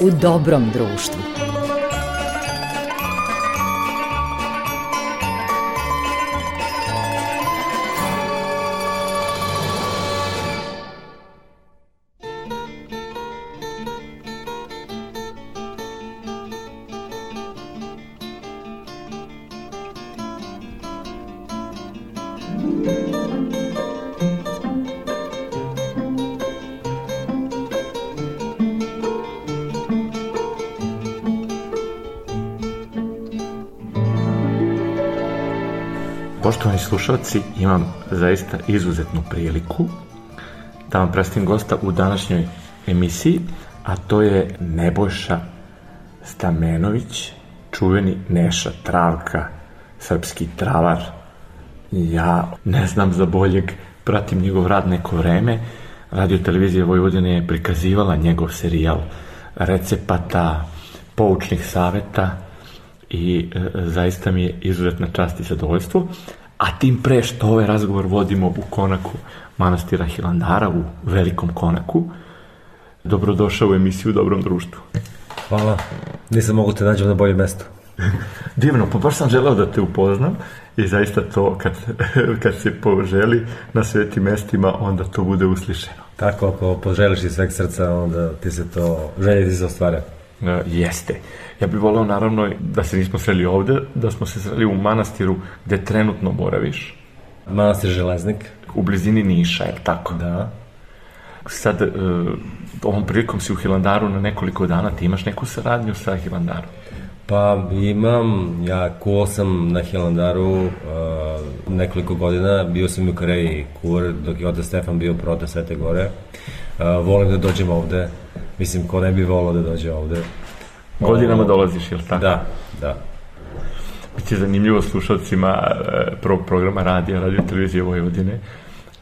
u dobrom društvu. Slušalci, imam zaista izuzetnu priliku da vam predstavim gosta u današnjoj emisiji, a to je Nebojša Stamenović, čuveni Neša Travka, srpski travar. Ja ne znam za boljeg, pratim njegov rad neko vreme. Radio televizija Vojvodine je prikazivala njegov serijal recepata, poučnih saveta i e, zaista mi je izuzetna čast i zadovoljstvo. A tim pre što ovaj razgovor vodimo u konaku manastira Hilandara u velikom konaku, dobrodošao u emisiju Dobrom društvu. Hvala. Nisam mogu te nađem na bolje mesto. Divno, pa baš sam želeo da te upoznam i zaista to kad, kad se poželi na svetim mestima, onda to bude uslišeno. Tako, ako poželiš iz sveg srca, onda ti se to, želje ti se ostvarja. E, jeste. Ja bih voleo naravno da se nismo sreli ovde, da smo se sreli u manastiru gde trenutno boraviš. Manastir Železnik. U blizini Niša, je tako? Da. Sad, e, ovom prilikom si u Hilandaru na nekoliko dana, ti imaš neku saradnju sa Hilandarom? Pa imam, ja kuo sam na Hilandaru uh, nekoliko godina, bio sam u Koreji kur, dok je otac Stefan bio prota Svete Gore. Uh, volim da dođem ovde, mislim ko ne bi volao da dođe ovde. Godinama dolaziš, jel tako? Da, da. Biće zanimljivo slušalcima e, prvog programa radija, radio televizije Vojvodine,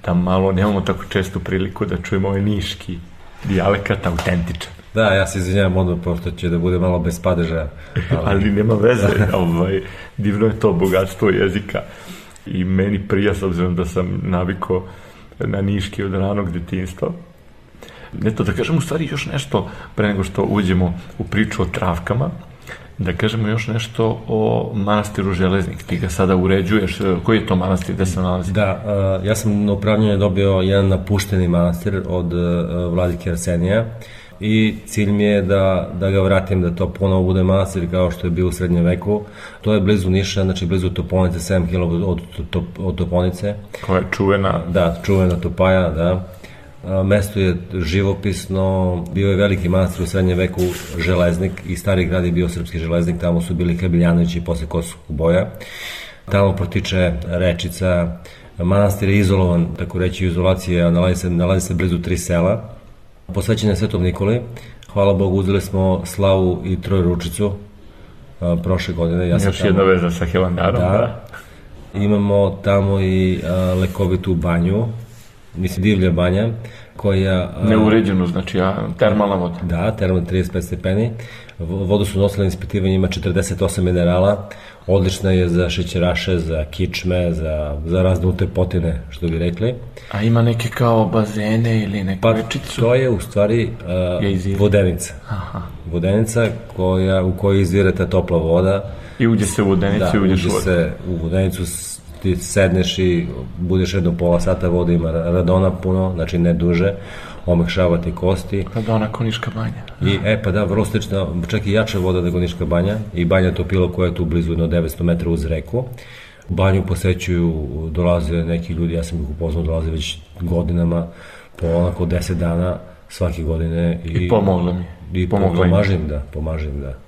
da malo nemamo tako čestu priliku da čujemo ovaj niški dijalekat autentičan. Da, ja se izvinjam odmah, pošto će da bude malo bez padeža. Ali, ali nema veze, ovaj, divno je to bogatstvo jezika i meni prija, s obzirom da sam naviko na niški od ranog detinstva. Eto, da kažem u stvari još nešto, pre nego što uđemo u priču o travkama, da kažemo još nešto o manastiru Železnik. Ti ga sada uređuješ. Koji je to manastir, gde se nalazi? Da, uh, ja sam na upravljanje dobio jedan napušteni manastir od uh, vladike Arsenija i cilj mi je da, da ga vratim, da to ponovo bude manastir kao što je bio u srednjem veku. To je blizu Niša, znači blizu Toponice, 7 km od, od, od Toponice. Koja je čuvena? Da, čuvena Topaja, da. Mesto je živopisno, bio je veliki manastir u srednjem veku železnik i stari grad je bio srpski železnik, tamo su bili Krebiljanovići posle Kosovog boja. Tamo protiče rečica, manastir je izolovan, tako reći, izolacija, nalazi se, nalazi se blizu tri sela. Posvećen je Svetom Nikoli, hvala Bogu, uzeli smo slavu i trojručicu prošle godine. Ja sam Još tamo, jedna veza sa Hilandarom, da. da. Imamo tamo i a, lekovitu banju, mislim divlja banja, koja... Neuređeno, znači, a, termalna voda. Da, termalna 35 stepeni. Vodu su nosili ispitivanje, ima 48 minerala, odlična je za šećeraše, za kičme, za, za razne utepotine, što bi rekli. A ima neke kao bazene ili neku pa, večicu? to je u stvari uh, vodenica. Aha. Vodenica koja, u kojoj izvira ta topla voda. I uđe se u vodenicu da, i uđeš uđe se u vodenicu ti sedneš i budeš jedno pola sata, voda ima radona puno, znači ne duže, omekšava ti kosti. Radona ko Niška banja. I, e, pa da, vrlo slična, čak i jača voda nego Niška banja i banja Topilo koja je tu blizu jedno 900 metara uz reku. Banju posećuju, dolaze neki ljudi, ja sam ih upoznao, dolaze već godinama, po onako 10 dana svake godine. I, I pomogla mi. I pomogla pomažem, da, pomažem, da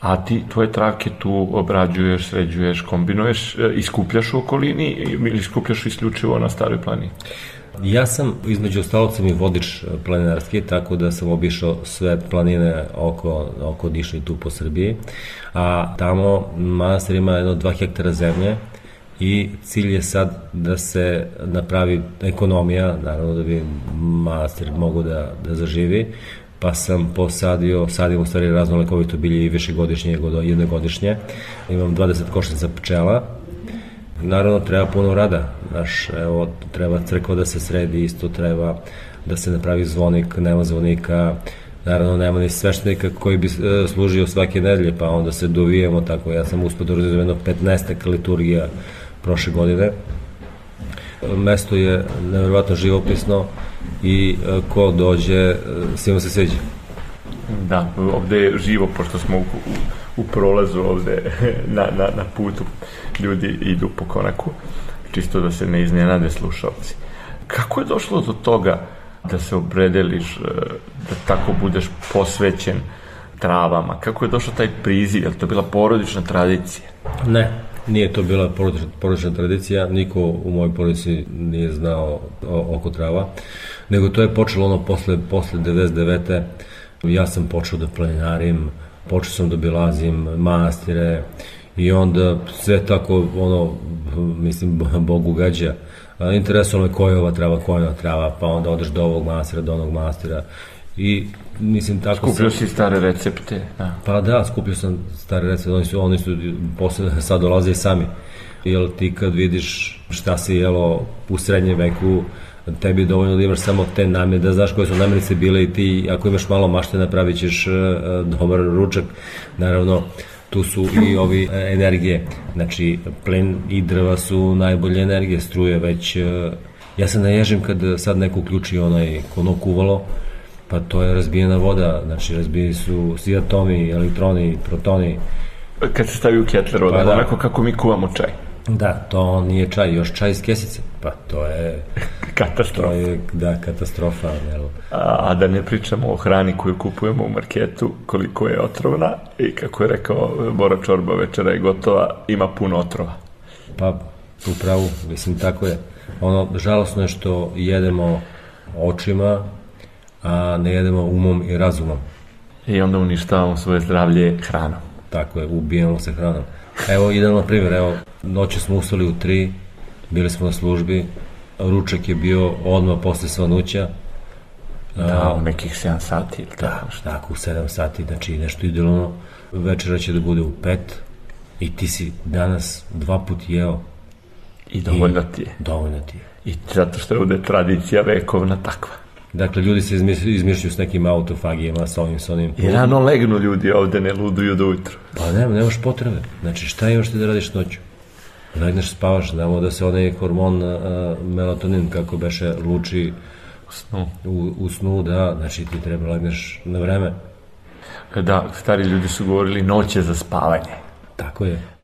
a ti tvoje travke tu obrađuješ, sređuješ, kombinuješ, e, iskupljaš u okolini ili iskupljaš isključivo na staroj planini? Ja sam između ostalog sam i vodič planinarski, tako da sam obišao sve planine oko, oko Niša i tu po Srbiji, a tamo manastir ima jedno dva hektara zemlje i cilj je sad da se napravi ekonomija, naravno da bi manastir mogu da, da zaživi, pa sam posadio, sadim u stvari razno lekovito bilje i višegodišnje i jednogodišnje. Imam 20 košnica pčela. Naravno, treba puno rada. Znaš, evo, treba crkva da se sredi, isto treba da se napravi zvonik, nema zvonika, Naravno, nema ni sveštenika koji bi e, služio svake nedelje, pa onda se dovijemo tako. Ja sam uspio da jedno 15 liturgija prošle godine. Mesto je nevjerovatno živopisno i e, ko dođe, e, svima se sveđa. Da, ovde je živo, pošto smo u, u, u prolazu ovde na, na, na putu, ljudi idu po konaku, čisto da se ne iznenade slušalci. Kako je došlo do toga da se opredeliš, e, da tako budeš posvećen travama? Kako je došao taj priziv? Je li to bila porodična tradicija? Ne, nije to bila porodična, porodična tradicija, niko u mojoj porodici nije znao oko trava, nego to je počelo ono posle, posle 99. Ja sam počeo da planinarim, počeo sam da bilazim manastire i onda sve tako, ono, mislim, Bog ugađa. Interesovalo me koja je ova trava, koja je ova trava, pa onda odeš do ovog manastira, do onog manastira i mislim tako Skupio sam... si stare recepte, da. Pa da, skupio sam stare recepte, oni su, oni su posle sad dolaze i sami. Jel ti kad vidiš šta se jelo u srednjem veku, tebi je dovoljno da imaš samo te namirnice, da znaš koje su namirnice bile i ti, ako imaš malo mašte, napravit ćeš uh, dobar ručak. Naravno, tu su i ovi uh, energije, znači plen i drva su najbolje energije, struje već, ja se naježim kad sad neko uključi onaj kono kuvalo, pa to je razbijena voda, znači razbijeni su svi atomi, elektroni, protoni. Kad se stavi u ketler, pa da. onako kako mi kuvamo čaj. Da, to nije čaj, još čaj iz kesice. Pa to je... katastrofa. To je, da, katastrofa. Jel? A, a da ne pričamo o hrani koju kupujemo u marketu, koliko je otrovna i kako je rekao Bora Čorba, večera je gotova, ima puno otrova. Pa, upravo, mislim, tako je. Ono, žalosno je što jedemo očima, a ne jedemo umom i razumom. I onda uništavamo svoje zdravlje hranom. Tako je, ubijamo se hranom. Evo, idemo na primjer, evo, noće smo ustali u tri, bili smo na službi, ručak je bio odmah posle svanuća. Da, u nekih 7 sati ili tako Da, tako, u 7 sati, znači nešto idealno. Večera će da bude u 5 i ti si danas dva put jeo. I dovoljno ti je. Dovoljno ti je. I zato što je ovde tradicija vekovna takva. Dakle, ljudi se izmišljaju s nekim autofagijama, sa ovim, sa onim. I rano legnu ljudi ovde, ne luduju do ujutru. Pa nema, nemaš potrebe. Znači, šta još ti da radiš noću? Legneš, spavaš, znamo da se onaj hormon uh, melatonin, kako beše, luči u snu. U, u snu, da, znači ti treba legneš na vreme. Da, stari ljudi su govorili noće za spavanje. Tako je.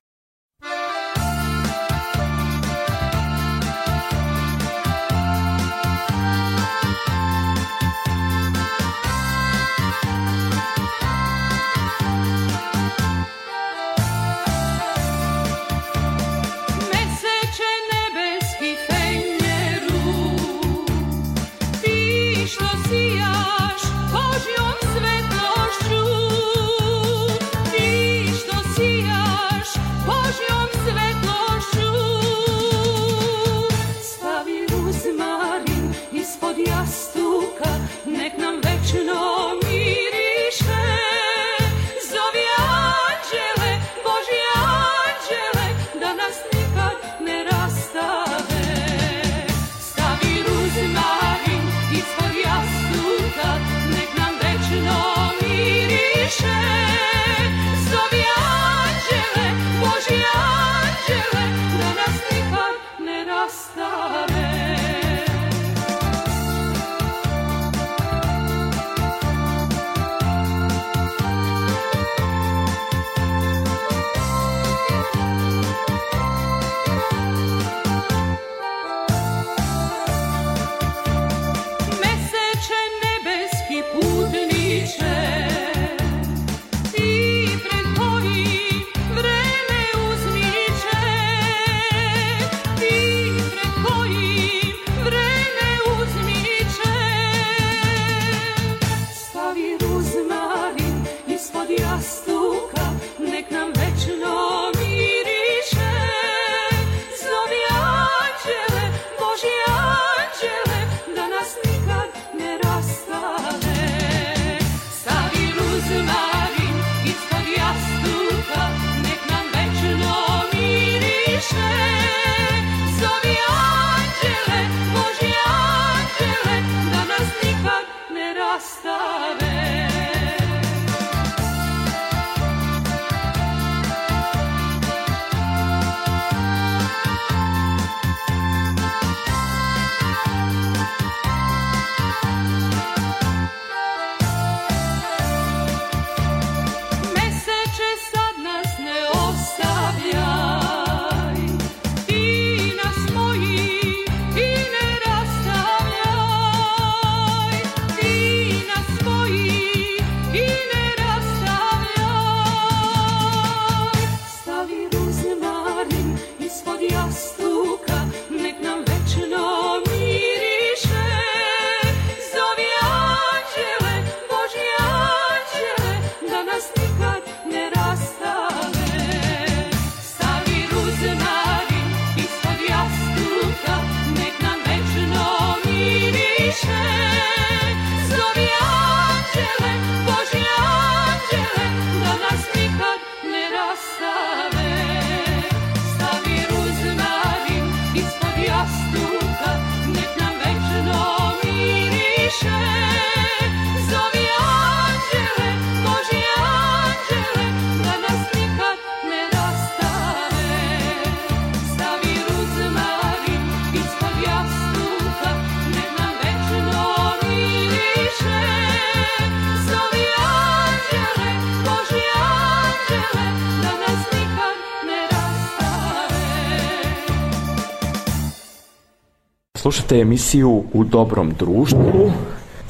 Slušate emisiju U dobrom društvu.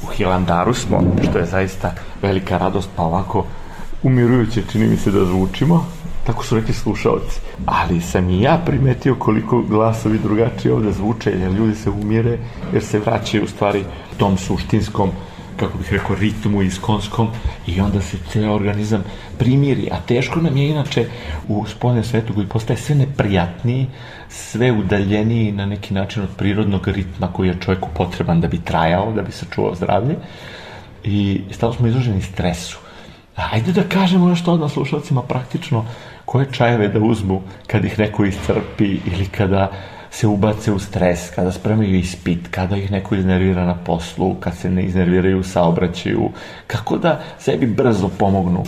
U Hilandaru smo, što je zaista velika radost, pa ovako umirujuće čini mi se da zvučimo. Tako su rekli slušalci. Ali sam i ja primetio koliko glasovi drugačije ovde zvuče, jer ljudi se umire, jer se vraćaju u stvari tom suštinskom kako bih rekao, ritmu iskonskom i onda se ceo organizam primiri. A teško nam je inače u spoljnom svetu koji postaje sve neprijatniji, sve udaljeniji na neki način od prirodnog ritma koji je čovjeku potreban da bi trajao, da bi sačuvao zdravlje. I stalo smo izloženi stresu. Ajde da kažemo nešto odmah slušalcima praktično koje čajeve da uzmu kad ih neko iscrpi ili kada se ubace u stres, kada spremaju ispit, kada ih neko iznervira na poslu, kad se ne iznerviraju u saobraćaju, kako da sebi brzo pomognu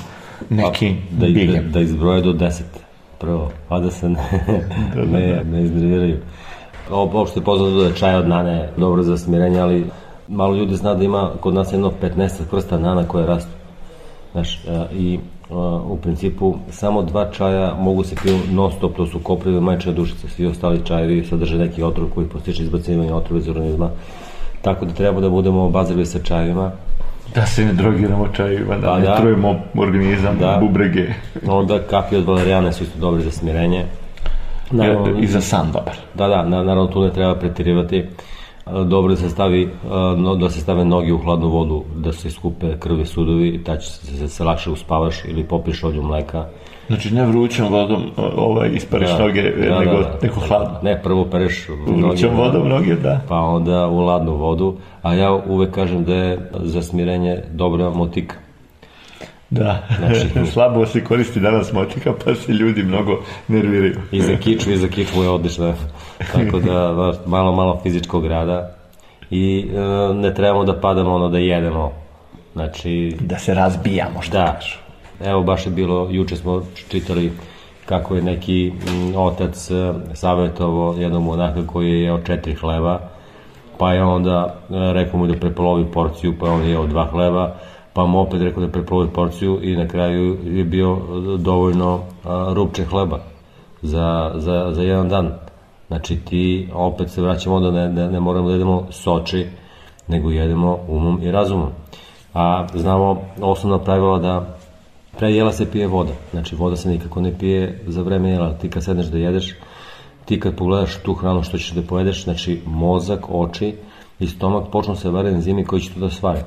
nekim da, biljem. Da, da izbroje do 10 prvo, pa da se ne, da, da, ne, ne iznerviraju. Ovo uopšte je poznato da je čaj od nane dobro za smirenje, ali malo ljudi zna da ima kod nas jedno 15 vrsta nana koje rastu. Znaš, i u principu samo dva čaja mogu se piju non stop, to su koprive majčina dušica, svi ostali čajevi sadrže neki otrov koji postiče izbacivanje otrova iz organizma. Tako da treba da budemo obazirali sa čajevima. Da se ne drogiramo čajevima, da, pa, ne da, trujemo organizam, da, bubrege. Onda kapi od valerijane su isto dobri za smirenje. Naravno, I za san dobar. Da, da, naravno tu ne treba pretirivati dobro da se stavi da se stave noge u hladnu vodu da se skupe krvi sudovi ta će se, se lakše uspavaš ili popiješ olju mleka Znači ne vrućom vodom ovaj, ispariš da, noge, da, nego, da, da. hladno. Ne, prvo pereš vrućom vodom noge, da. Pa onda u ladnu vodu, a ja uvek kažem da je za smirenje dobra motika. Da, znači, slabo se koristi danas motika, pa se ljudi mnogo nerviraju. I za kiču, i za kiču je odlično. Tako da, malo, malo fizičkog rada. I e, ne trebamo da padamo ono da jedemo. Znači... Da se razbijamo, što da. kažu. Evo, baš je bilo, juče smo čitali kako je neki otac e, savjetovo jednom monaka koji je jeo četiri hleba, pa je onda e, rekao mu da prepolovi porciju, pa on je jeo dva hleba, pa mu opet rekao da prepolovi porciju i na kraju je bio dovoljno rupče hleba za, za, za jedan dan. Znači ti opet se vraćamo onda ne, ne, ne moramo da jedemo soči, nego jedemo umom i razumom. A znamo osnovna pravila da pre jela se pije voda. Znači voda se nikako ne pije za vreme jela. Ti kad sedneš da jedeš, ti kad pogledaš tu hranu što ćeš da pojedeš, znači mozak, oči i stomak počnu se vare enzimi koji će to da stvari.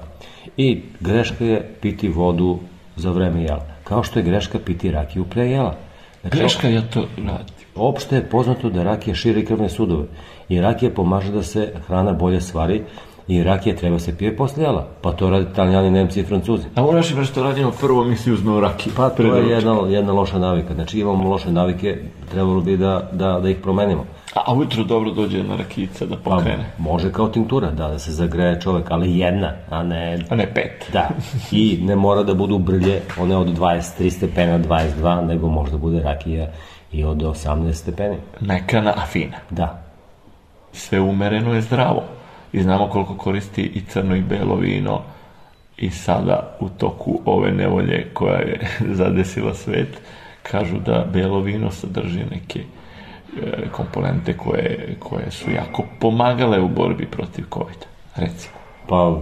I greška je piti vodu za vreme jela. Kao što je greška piti rakiju pre jela. Znači, greška je to radi. Opšte je poznato da rakija širi krvne sudove i rakija pomaže da se hrana bolje stvari i rakija treba se pije posle jela. Pa to radi italijani, nemci i francuzi. A i što radimo prvo mi si uzmeo rakiju. Pa to je jedna, jedna loša navika. Znači imamo loše navike, trebalo bi da, da, da ih promenimo. A, a ujutro dobro dođe jedna rakica da pokrene. Pa, može kao tinktura, da, da se zagreje čovek, ali jedna, a ne... A ne pet. Da, i ne mora da budu brlje, one od 23 stepena, 22, nego možda bude rakija i od 18 stepeni. Mekana, a fina. Da. Sve umereno je zdravo. I znamo koliko koristi i crno i belo vino i sada u toku ove nevolje koja je zadesila svet, kažu da belo vino sadrži neke E, komponente koje, koje su jako pomagale u borbi protiv COVID, recimo. Pa,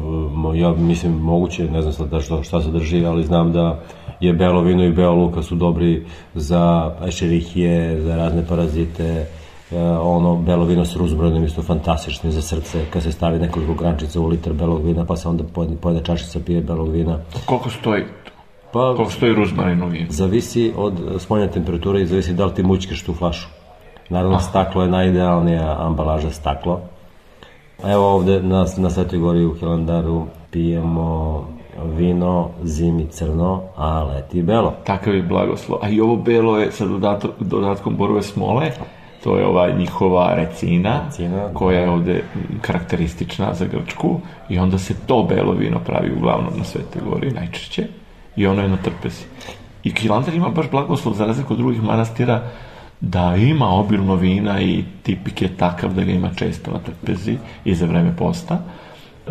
ja mislim, moguće, ne znam sad šta, šta se drži, ali znam da je belo vino i belo luka su dobri za ešerihije, za razne parazite, e, ono, belo vino s ruzbronom isto fantastično za srce, kad se stavi nekoliko grančica u litar belog vina, pa se onda pojede, pojede čašica pije belog vina. Koliko stoji Pa, Koliko stoji ruzmarinu vino? Zavisi od spoljne temperature i zavisi da li ti mućkeš tu flašu. Naravno, ah. staklo je najidealnija ambalaža staklo. Evo ovde na, na Svetoj gori u Hilandaru pijemo vino, zimi crno, a leti belo. Takav je blagoslov. A i ovo belo je sa dodatkom borove smole, to je ova njihova recina, recina koja je ovde karakteristična za Grčku i onda se to belo vino pravi uglavnom na Svetoj gori najčešće i ono je na trpezi. I Hilandar ima baš blagoslov za razliku od drugih manastira da ima obilno vina i tipik je takav da ga ima često na trpezi i za vreme posta,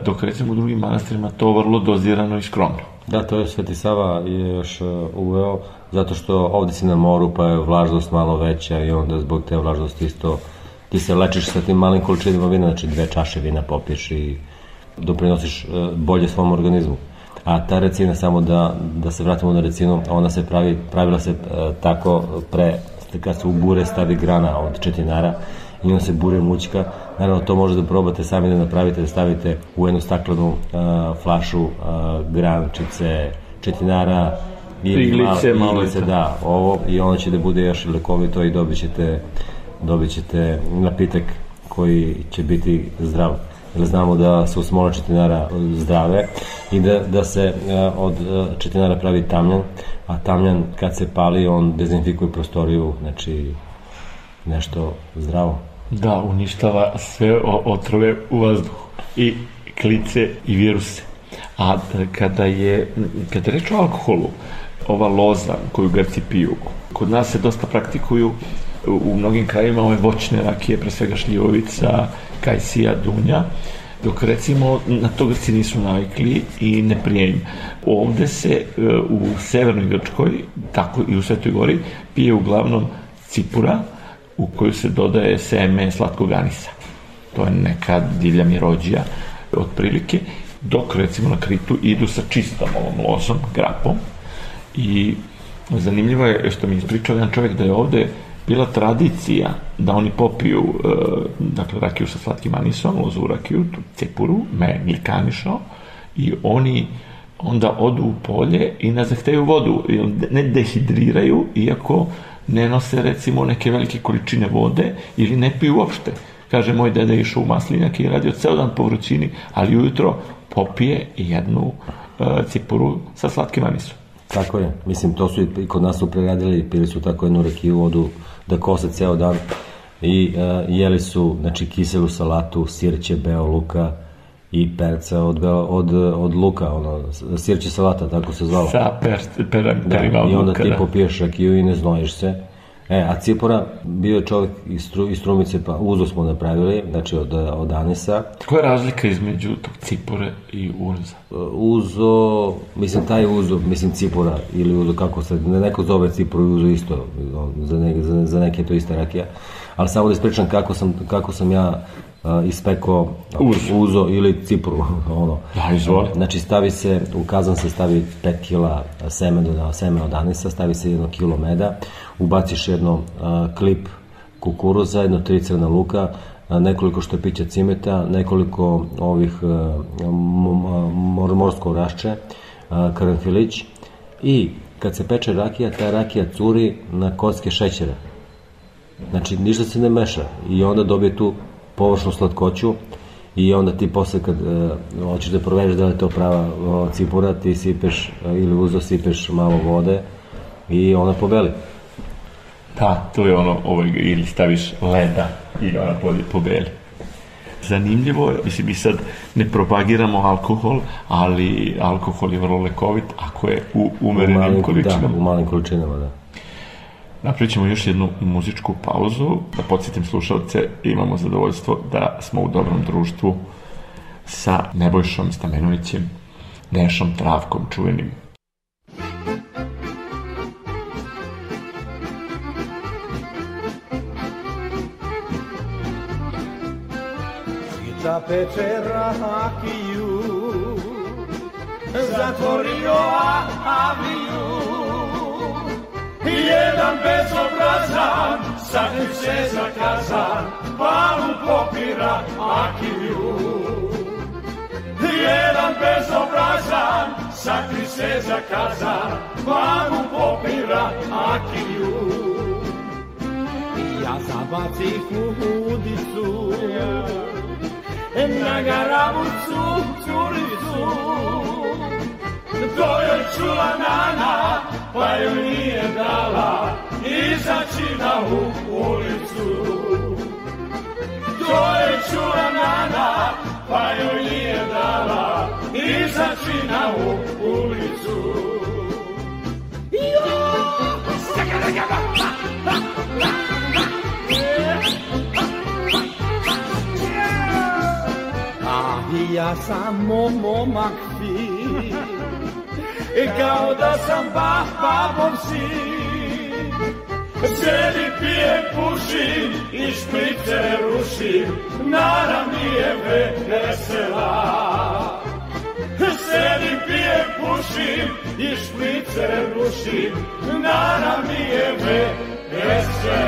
dok recimo u drugim manastirima to vrlo dozirano i skromno. Da, to je Sveti Sava je još uh, uveo, zato što ovde si na moru pa je vlažnost malo veća i onda zbog te vlažnosti isto ti se lečiš sa tim malim količinima vina, znači dve čaše vina popiješ i doprinosiš e, bolje svom organizmu. A ta recina, samo da, da se vratimo na recinu, ona se pravi, pravila se e, tako pre, kad se u bure stavi grana od četinara i onda se bure mućka. Naravno, to možete da probate sami da napravite, da stavite u jednu staklenu uh, flašu uh, grančice, četinara, iglice, malo, iglice, da, ovo i ono će da bude još lekovito i dobit ćete, dobit ćete napitak koji će biti zdrav jer znamo da su smole četinara zdrave i da, da se od četinara pravi tamljan, a tamljan kad se pali on dezinfikuje prostoriju, znači nešto zdravo. Da, uništava sve otrove u vazduhu i klice i viruse. A kada je, kada je reč o alkoholu, ova loza koju Grci piju, kod nas se dosta praktikuju u mnogim krajima ove voćne rakije, pre svega šljivovica, kajsija, dunja, dok recimo na to Grci nisu navikli i ne prijem. Ovde se e, u severnoj Grčkoj, tako i u Svetoj Gori, pije uglavnom cipura, u koju se dodaje seme slatkog anisa. To je neka divlja mirođija, otprilike, dok recimo na Kritu idu sa čistom ovom lozom, grapom, i zanimljivo je što mi ispričao jedan čovjek da je ovde bila tradicija da oni popiju e, dakle rakiju sa slatkim anisom, lozu rakiju, cepuru, me mlikanišao i oni onda odu u polje i ne zahteju vodu, ne dehidriraju, iako ne nose recimo neke velike količine vode ili ne piju uopšte. Kaže, moj deda išao u maslinjak i radio ceo dan po vrućini, ali ujutro popije jednu uh, cipuru sa slatkim anisom. Tako je, mislim, to su i kod nas su preradili, pili su tako jednu rekiju vodu da kose ceo dan i uh, jeli su, znači, kiselu salatu, sirće, beo luka i perca od, od, od luka, ono, sirće salata, tako se zvalo. Sa per, per, da, I onda ti da. popiješ rakiju i ne znojiš se E, a Cipora bio je čovjek iz, stru, iz Strumice, pa uzo smo napravili, znači od, od Anisa. Koja je razlika između tog Cipore i Uza? Uzo, mislim taj Uzo, mislim Cipora ili Uzo, kako se, neko zove Cipora i Uzo isto, za, ne, za, za neke to ista rakija. Ali samo da ispričam kako sam, kako sam ja uh, ispekao uzo. uzo ili cipru, ono. Ja, izvoli. Znači stavi se, u kazan se stavi 5 kila seme, do, seme od anisa, stavi se jedno kilo meda, ubaciš jedno uh, klip kukuruza, jedno tri crna luka, nekoliko štepića cimeta, nekoliko ovih uh, morsko rašče, uh, karanfilić i kad se peče rakija, ta rakija curi na kocke šećera. Znači, ništa se ne meša i onda dobije tu površnu slatkoću i onda ti posle kad uh, hoćeš da proveriš da li je to prava uh, cipura, ti sipeš uh, ili uzo sipeš malo vode i ona pobeli. Da, to je ono, ovaj, ili staviš leda i ona pobeli. Zanimljivo, mislim, mi sad ne propagiramo alkohol, ali alkohol je vrlo lekovit ako je u umerenim količinama. Da, u malim količinama, da. Napravit ćemo još jednu muzičku pauzu, da podsjetim slušalce, imamo zadovoljstvo da smo u dobrom društvu sa Nebojšom Stamenovićem, Nešom Travkom čuvenim. Da peče rakiju Zatvorio aviju Jedan bezobrazan, sakri se zakazan, pa mu popira akiju. Jedan bezobrazan, sakri se zakazan, pa mu popira akiju. Ja zabacih u udicu, na garabucu curicu, to je čula nana, pa joj nije dala izaći na ulicu. To je čula nana, pa joj nije dala izaći na ulicu. Jo! Ah, ja sam momak kao da sam ba, babom sin. Sedi pije, puši i šprice ruši, nara mi je vesela. Sedi pije, puši i šprice ruši, nara mi je vesela.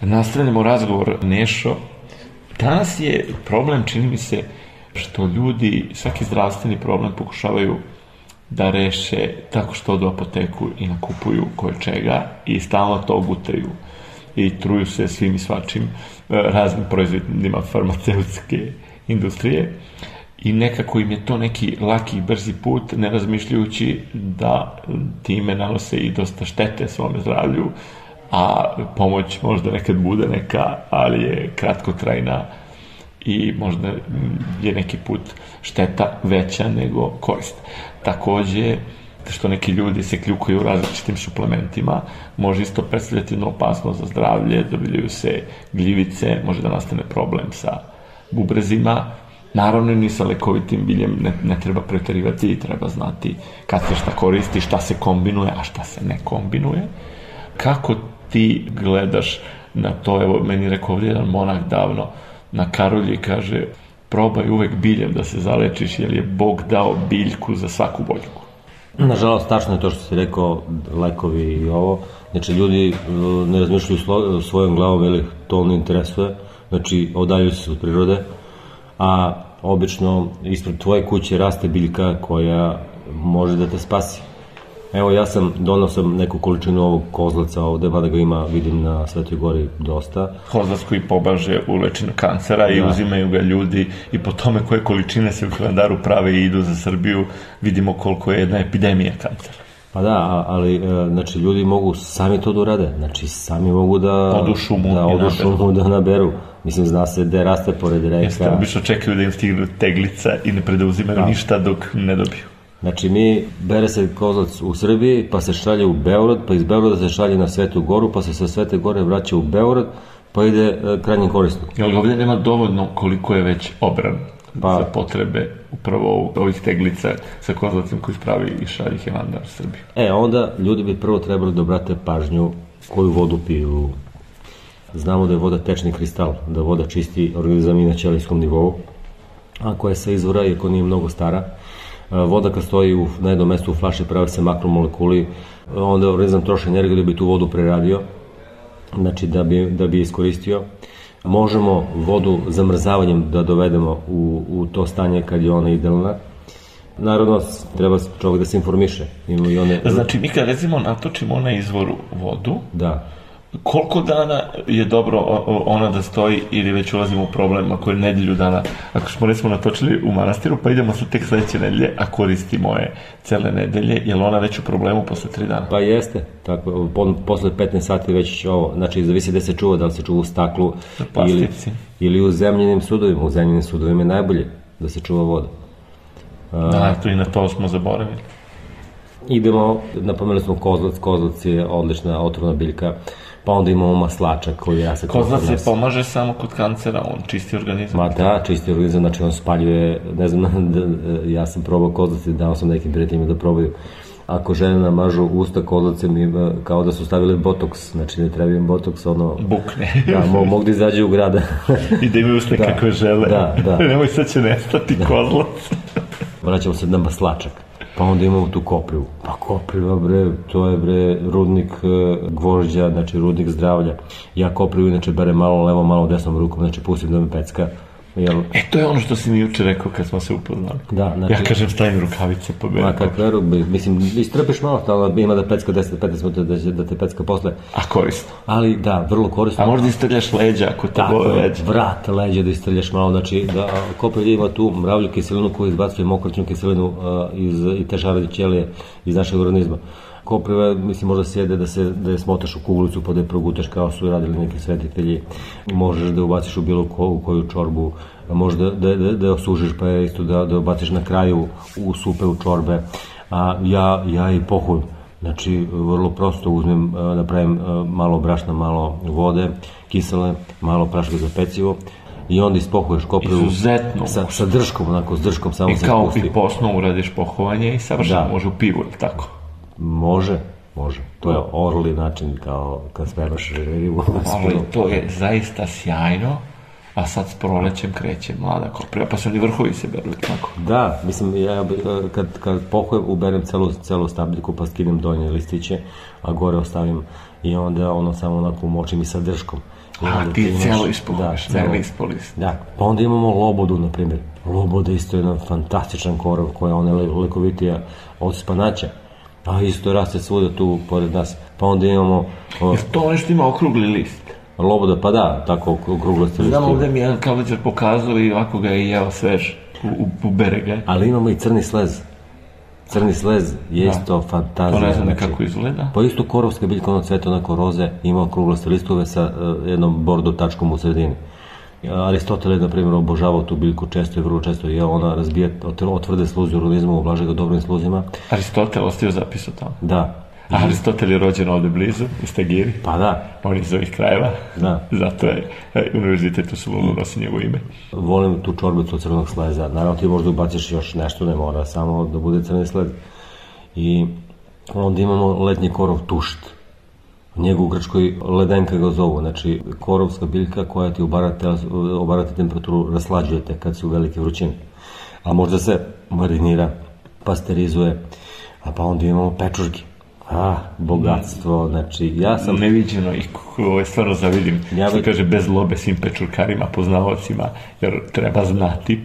Nastavljamo razgovor, Nešo. Danas je problem, čini mi se, što ljudi svaki zdravstveni problem pokušavaju da reše tako što odu apoteku i nakupuju koje čega i stalno to gutaju i truju se svim i svačim e, raznim proizvodima farmaceutske industrije. I nekako im je to neki laki i brzi put, ne razmišljajući da time nanose i dosta štete svome zdravlju, a pomoć možda nekad bude neka, ali je kratkotrajna i možda je neki put šteta veća nego korist. Takođe, što neki ljudi se kljukaju različitim suplementima, može isto predstavljati jednu opasnost za zdravlje, dobljaju se gljivice, može da nastane problem sa bubrezima, Naravno, ni sa lekovitim biljem ne, ne treba preterivati i treba znati kad se šta koristi, šta se kombinuje, a šta se ne kombinuje. Kako ti gledaš na to, evo, meni rekao ovdje jedan monak davno, na Karolji kaže, probaj uvek biljem da se zalečiš, jer je Bog dao biljku za svaku boljku. Nažalost, tačno je to što si rekao, lekovi i ovo. Znači, ljudi uh, ne razmišljaju svojom glavom, jer to ne interesuje. Znači, odaljuju se od prirode, a obično ispred tvoje kuće raste biljka koja može da te spasi. Evo ja sam donao sam neku količinu ovog kozlaca ovde, mada ga ima, vidim na Svetoj gori dosta. Kozlac koji pobaže u lečinu kancera da. i uzimaju ga ljudi i po tome koje količine se u kalendaru prave i idu za Srbiju, vidimo koliko je jedna epidemija kancera. Pa da, ali e, znači ljudi mogu sami to da urade, znači sami mogu da odu šumu, da, odu šumu da naberu. Mislim, zna se da raste pored reka. Jeste, obično čekaju da im stigne teglica i ne predauzimaju da. ništa dok ne dobiju. Znači, mi bere se kozlac u Srbiji, pa se šalje u Beograd, pa iz Beograda se šalje na Svetu goru, pa se sa Svete gore vraća u Beograd, pa ide e, krajnjim korisnikom. Jel ovdje nema dovoljno koliko je već obran pa, za potrebe upravo ovih teglica sa kozlacem koji spravi i šalje Hevandar u Srbiju? E, onda ljudi bi prvo trebali da obrate pažnju koju vodu piju. Znamo da je voda tečni kristal, da voda čisti organizam i na ćelijskom nivou, a koja je sa izvora, iako nije mnogo stara, voda kad stoji u, na jednom mestu u flaši prave se makromolekuli, onda organizam troši energiju da bi tu vodu preradio, znači da bi, da bi iskoristio. Možemo vodu zamrzavanjem da dovedemo u, u to stanje kad je ona idealna. Naravno, treba čovjek da se informiše. Ima i one... Znači, mi kad recimo natočimo na izvoru vodu, da koliko dana je dobro ona da stoji ili već ulazimo u problem ako je nedelju dana? Ako smo recimo natočili u manastiru pa idemo sa tek sledeće nedelje a koristimo je cele nedelje je li ona već u problemu posle 3 dana? Pa jeste tako po, posle 15 sati već ovo znači zavisi da se čuva da li se čuva u staklu ili, ili u zemljenim sudovima u zemljenim sudovima je najbolje da se čuva voda. Da, to i na to smo zaboravili. idemo, napomenuli smo kozlac, kozlac je odlična otrovna biljka pa onda imamo maslačak koji ja se... Kozlac se pomaže samo kod kancera, on čisti organizam. Ma da, čisti organizam, znači on spaljuje, ne znam, da, ja sam probao kozlac i dao sam nekim prijateljima da probaju. Ako žene namažu usta kozlacem kao da su stavili botoks, znači ne treba im botoks, ono... Bukne. da, mo, mogu da izađu u grada. I da imaju usne da, kako žele. Da, da. Nemoj sad će nestati da. kozlac. Vraćamo se na maslačak. Pa onda imamo tu koprivu. Pa kopriva, bre, to je, bre, rudnik e, gvožđa, znači rudnik zdravlja. Ja koprivu inače berem malo levo, malo desnom rukom, znači pustim da me pecka. Jel... E, to je ono što si mi juče rekao kad smo se upoznali. Da, znači... Ja kažem stavim rukavice po. Ma kakve rubi, mislim, istrpiš malo, ali ima da pecka 10-15 minuta da, da te pecka posle. A korisno. Ali da, vrlo korisno. A možda istrljaš leđa ako te bole leđa. vrat leđa da istrljaš malo, znači da kopelj ima tu mravlju kiselinu koju izbacuje mokraćnu kiselinu uh, iz, i te žarade ćelije iz našeg organizma kopriva, mislim, možda sjede da se da je smotaš u kuglicu pa da je progutaš kao su radili neki svetitelji. Možeš da ubaciš u bilo ko, u koju čorbu, možda da, da, da osužiš pa je isto da, da ubaciš na kraju u supe, u čorbe. A ja, ja i pohujem. Znači, vrlo prosto uzmem, napravim malo brašna, malo vode, kisele, malo praška za pecivo, i onda ispohuješ koprivu Izuzetno. sa, sa drškom, onako s drškom samo I se kao i posno uradiš pohovanje i savršeno da. može u pivu, ili tako? Može, može. To je orli način kao kad spremaš ribu. Ali to je zaista sjajno, a sad s prolećem kreće mlada koprija, pa se oni vrhovi se beru, tako. Da, mislim, ja kad, kad pokujem, uberem celu, celu stabljiku, pa skinem donje listiće, a gore ostavim i onda ono samo onako umočim i sa drškom. I A ti imaš- celo ispoliš, celo. celo ispoliš. Da, pa onda imamo lobodu, na primjer. Loboda je isto jedan fantastičan korov koja je ona le, lekovitija od spanaća. A isto raste svuda tu pored nas. Pa onda imamo o, Jer to nešto ima okrugli list. loboda, pa da, tako okruglasti Znam, listi. ovde mi je jedan kalvađar pokazao i ovako ga je jeo svež u, u, u berega. Ali imamo i crni slez. Crni slez je isto fantazija. To ne znam znači. nekako izgleda. Pa isto korovska biljka, ono cveta onako roze, ima okruglaste listove sa uh, jednom bordo tačkom u sredini. Aristotel je, na primjer, obožavao tu biljku često i vrlo često je ona razbija ot- otvrde sluzi u organizmu, oblaže ga dobrim sluzima. Aristotel ostavio zapis o tome. Da, A Aristotel je rođen ovde blizu, u Stagiri. pa da, On je iz ovih krajeva. Da. Zato je e, univerzitet u Solunu nosi njegovo ime. volim tu čorbicu od crnog sleza. Naravno ti možda ubaciš još nešto, ne mora, samo da bude crni sled. I onda imamo letnji korov tušt. Njegu u Grčkoj ledenka ga zovu, znači korovska biljka koja ti obara, te, obara ti temperaturu, raslađujete kad su velike vrućine. A možda se marinira, pasterizuje, a pa onda imamo pečurke. A, bogatstvo, znači ja sam... Neviđeno i ovo je stvarno zavidim. Ja bi- kaže, bez lobe svim pečurkarima, poznaocima, jer treba znati,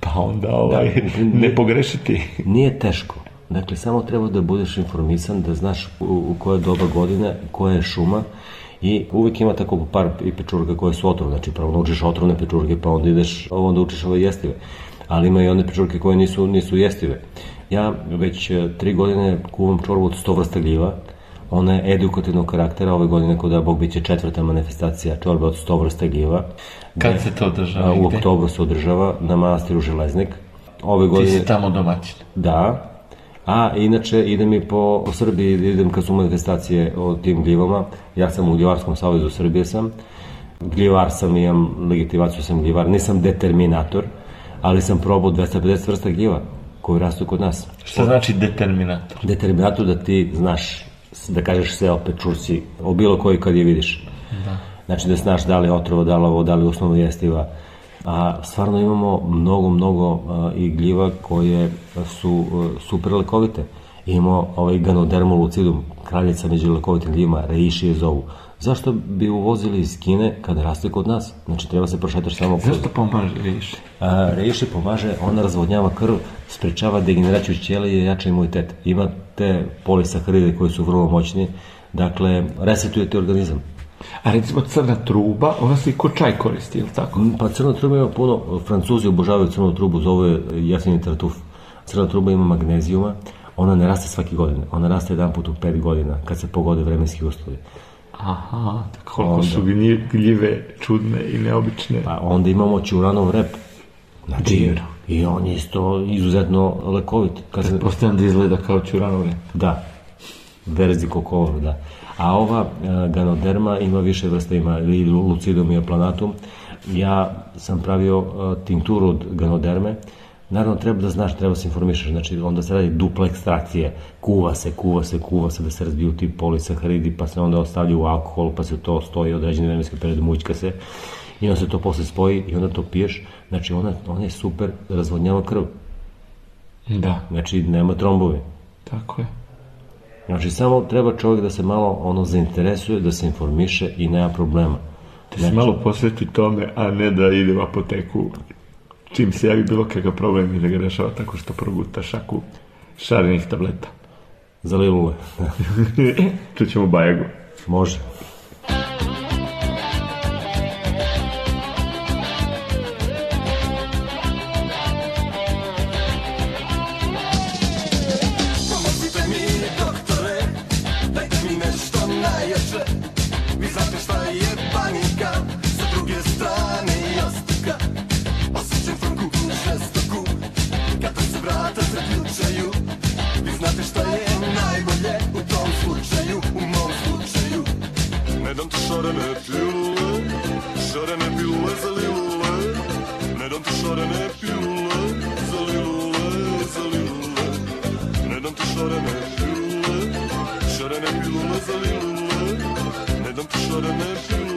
pa onda ovaj, ne pogrešiti. Nije teško. Dakle, samo treba da budeš informisan, da znaš u, u koje doba godine, koja je šuma i uvijek ima tako par i pečurka koje su otrovne. Znači, prvo naučiš otrovne pečurke, pa onda ideš, onda učiš ove jestive. Ali ima i one pečurke koje nisu, nisu jestive. Ja već e, tri godine kuvam čorbu od 100 vrsta gljiva. Ona je edukativnog karaktera. Ove godine, kod da Bog, bit će četvrta manifestacija čorbe od 100 vrsta gljiva. Kad se to održava U oktobru se održava na manastiru Železnik. Ove Ti godine... si tamo domaćin. Da. A inače idem i po, po Srbiji, idem kad su manifestacije o tim gljivama. Ja sam u Gljivarskom savezu Srbije sam. Gljivar sam, imam legitimaciju sam gljivar. Nisam determinator, ali sam probao 250 vrsta gljiva koji rastu kod nas. Šta znači determinator? Determinator da ti znaš, da kažeš sve o pečurci, o bilo koji kad je vidiš. Da. Znači da znaš da li je otrovo, da li ovo, da li jestiva. A stvarno imamo mnogo, mnogo i gljiva koje su a, super lekovite. Imamo ovaj ganodermu lucidum, kraljica među lekovitim gljivima, reishi je zovu. Zašto bi uvozili iz Kine kada raste kod nas? Znači treba se prošetaš samo kroz... Zašto pomaže više? A, reishi pomaže, ona razvodnjava krv, sprečava degeneraciju ćelije i jača imunitet. Ima te polisaharide koji su vrlo moćni, dakle, resetuje ti organizam. A recimo crna truba, ona se i ko čaj koristi, ili tako? Mm, Pa crna truba ima puno, Francuzi obožavaju crnu trubu, zove je jeseni tartuf. Crna truba ima magnezijuma, ona ne raste svake godine, ona raste jedan put u pet godina, kad se pogode vremenski uslovi. Aha, tako koliko su gnji- gljive čudne i neobične. Pa onda imamo ćuranov rep. Znači, Divno. i on je isto izuzetno lekovit. Kad se, Postavljam da izgleda kao čuranove. Da, verzi kokovor, da. A ova e, ganoderma ima više vrsta, ima i lucidum i aplanatum. Ja sam pravio e, tinkturu od ganoderme, Naravno, treba da znaš, treba da se informišeš, znači onda se radi dupla ekstrakcije, kuva se, kuva se, kuva se da se razbiju ti polisaharidi, pa se onda ostavljaju u alkohol, pa se to stoji određeni vremenski period, mućka se, i onda se to posle spoji i onda to piješ, znači ona, ona je super, razvodnjava krv, Da, znači nema trombovi. tako je. Znači, samo treba čovjek da se malo ono zainteresuje, da se informiše i nema problema. Da se malo posveti tome, a ne da ide u apoteku čim se javi bilo kakav problem i da ga rešava tako što proguta šaku šarenih tableta. Za lilule. Čućemo bajagu. Može. шарене пюла, шарене пюла залила, не дам ти шарене пюла, залила, залила, не дам ти шарене пюла, шарене пюла залила, не дам ти шарене пюла.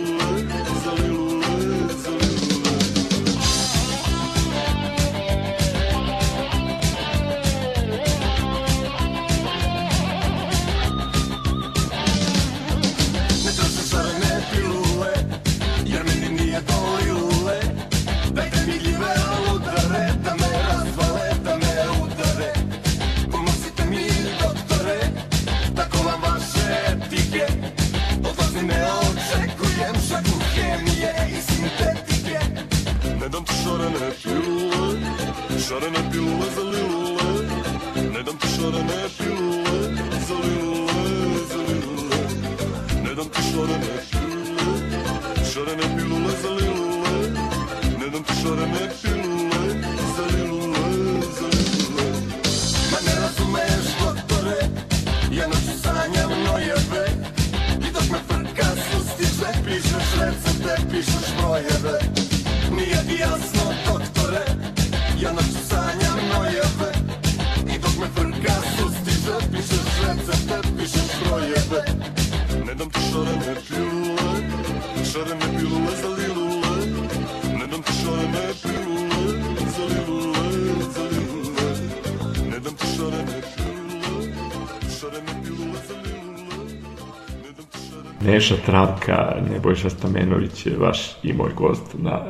Neša Travka, Nebojša Stamenović je vaš i moj gost na,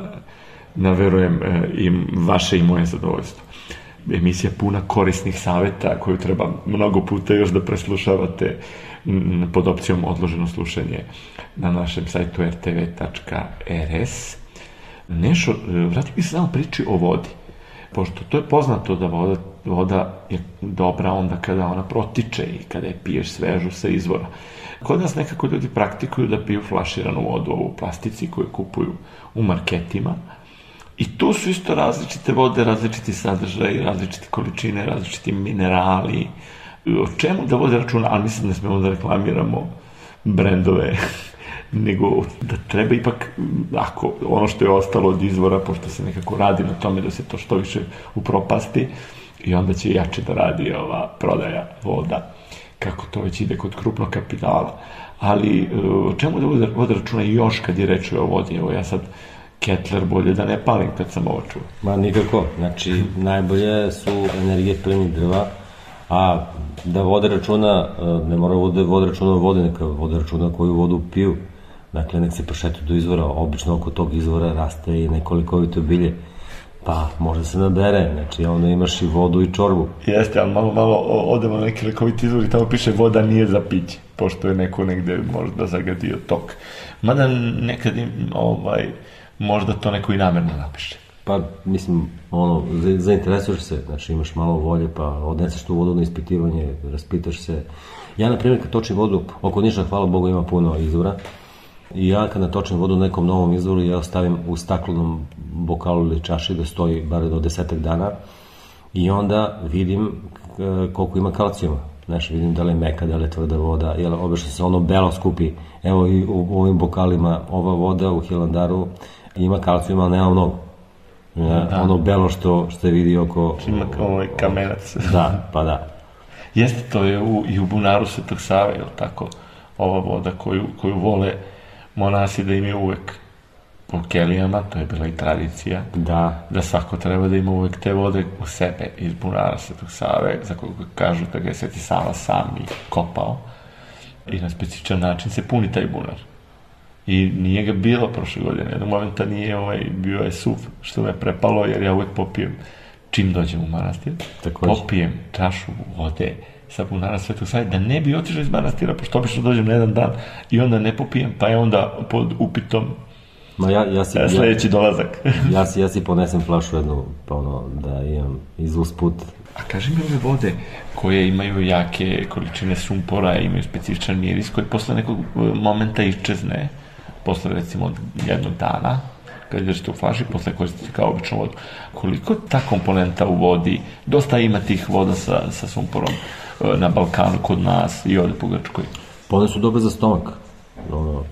na verujem, e, i vaše i moje zadovoljstvo. Emisija puna korisnih saveta koju treba mnogo puta još da preslušavate pod opcijom odloženo slušanje na našem sajtu rtv.rs. Nešo, e, vratio bih se samo priči o vodi. Pošto to je poznato da voda, voda je dobra onda kada ona protiče i kada je piješ svežu sa izvora. Kod nas nekako ljudi praktikuju da piju flaširanu vodu, u plastici koju kupuju u marketima. I tu su isto različite vode, različiti sadržaj, različite količine, različiti minerali. O čemu da vode računa, ali mislim da smemo da reklamiramo brendove, nego da treba ipak, ako ono što je ostalo od izvora, pošto se nekako radi na tome da se to što više upropasti, i onda će jače da radi ova prodaja voda, kako to već ide kod krupnog kapitala. Ali e, o čemu da vode, vode računa još kad je reč o vodi? Evo ja sad Ketler bolje da ne palim kad sam ovo čuo. Ma nikako, znači najbolje su energije plini drva, a da vode računa, e, ne mora vode, vode računa o vodi, neka vode računa koju vodu piju. Dakle, nek se prošetu do izvora, obično oko tog izvora raste i nekoliko ovito bilje. Pa, možda se nabere, znači onda imaš i vodu i čorbu. Jeste, ali malo, malo odemo na neki lekoviti izvor i tamo piše voda nije za piće, pošto je neko negde možda zagadio tok. Mada nekad im, ovaj, možda to neko i namerno napiše. Pa, mislim, ono, za- zainteresuješ se, znači imaš malo volje, pa odneseš tu vodu na ispitivanje, raspitaš se. Ja, na primjer, kad točim vodu, oko Niša, hvala Bogu, ima puno izvora, i ja kad natočim vodu u nekom novom izvoru, ja ostavim u staklenom bokalu ili čaši da stoji bar do desetak dana i onda vidim koliko ima kalcijuma. Znaš, vidim da li je meka, da li je tvrda voda, jel obično se ono belo skupi. Evo i u ovim bokalima ova voda u Hilandaru ima kalcijuma, ali nema mnogo. Ja, ono belo što, što je vidi oko... Ima ovaj kamenac. Da, pa da. Jeste, to je u, i u bunaru Svetog Save, je tako? Ova voda koju, koju vole monasi da imaju uvek. Po kelijama, to je bila i tradicija, Da, da svako treba da ima uvek te vode u sebe iz bunara Svetog Save, za koga kažu da ga je Sveti Sava sam i kopao. I na specifičan način se puni taj bunar. I nije ga bilo prošle godine, jednog momenta nije ovaj, bio je suv, što me prepalo, jer ja uvek popijem čim dođem u manastir, Takođe. popijem čašu vode sa bunara Svetog Save, da ne bi otišao iz manastira, pošto obično dođem na jedan dan i onda ne popijem, pa je onda pod upitom ma ja, ja si... e, Ja, sledeći dolazak. ja, si, ja si ponesem flašu jednu, pa ono, da imam iz usput. A kaži mi ove vode koje imaju jake količine sumpora, imaju specifičan miris koji posle nekog e, momenta iščezne, posle recimo jednog dana, kad idete u flaši, posle koristite kao običnu vodu. Koliko ta komponenta u vodi, dosta ima tih voda sa, sa sumporom e, na Balkanu, kod nas i ovde po Grčkoj. Pa one su dobre za stomak. Ono,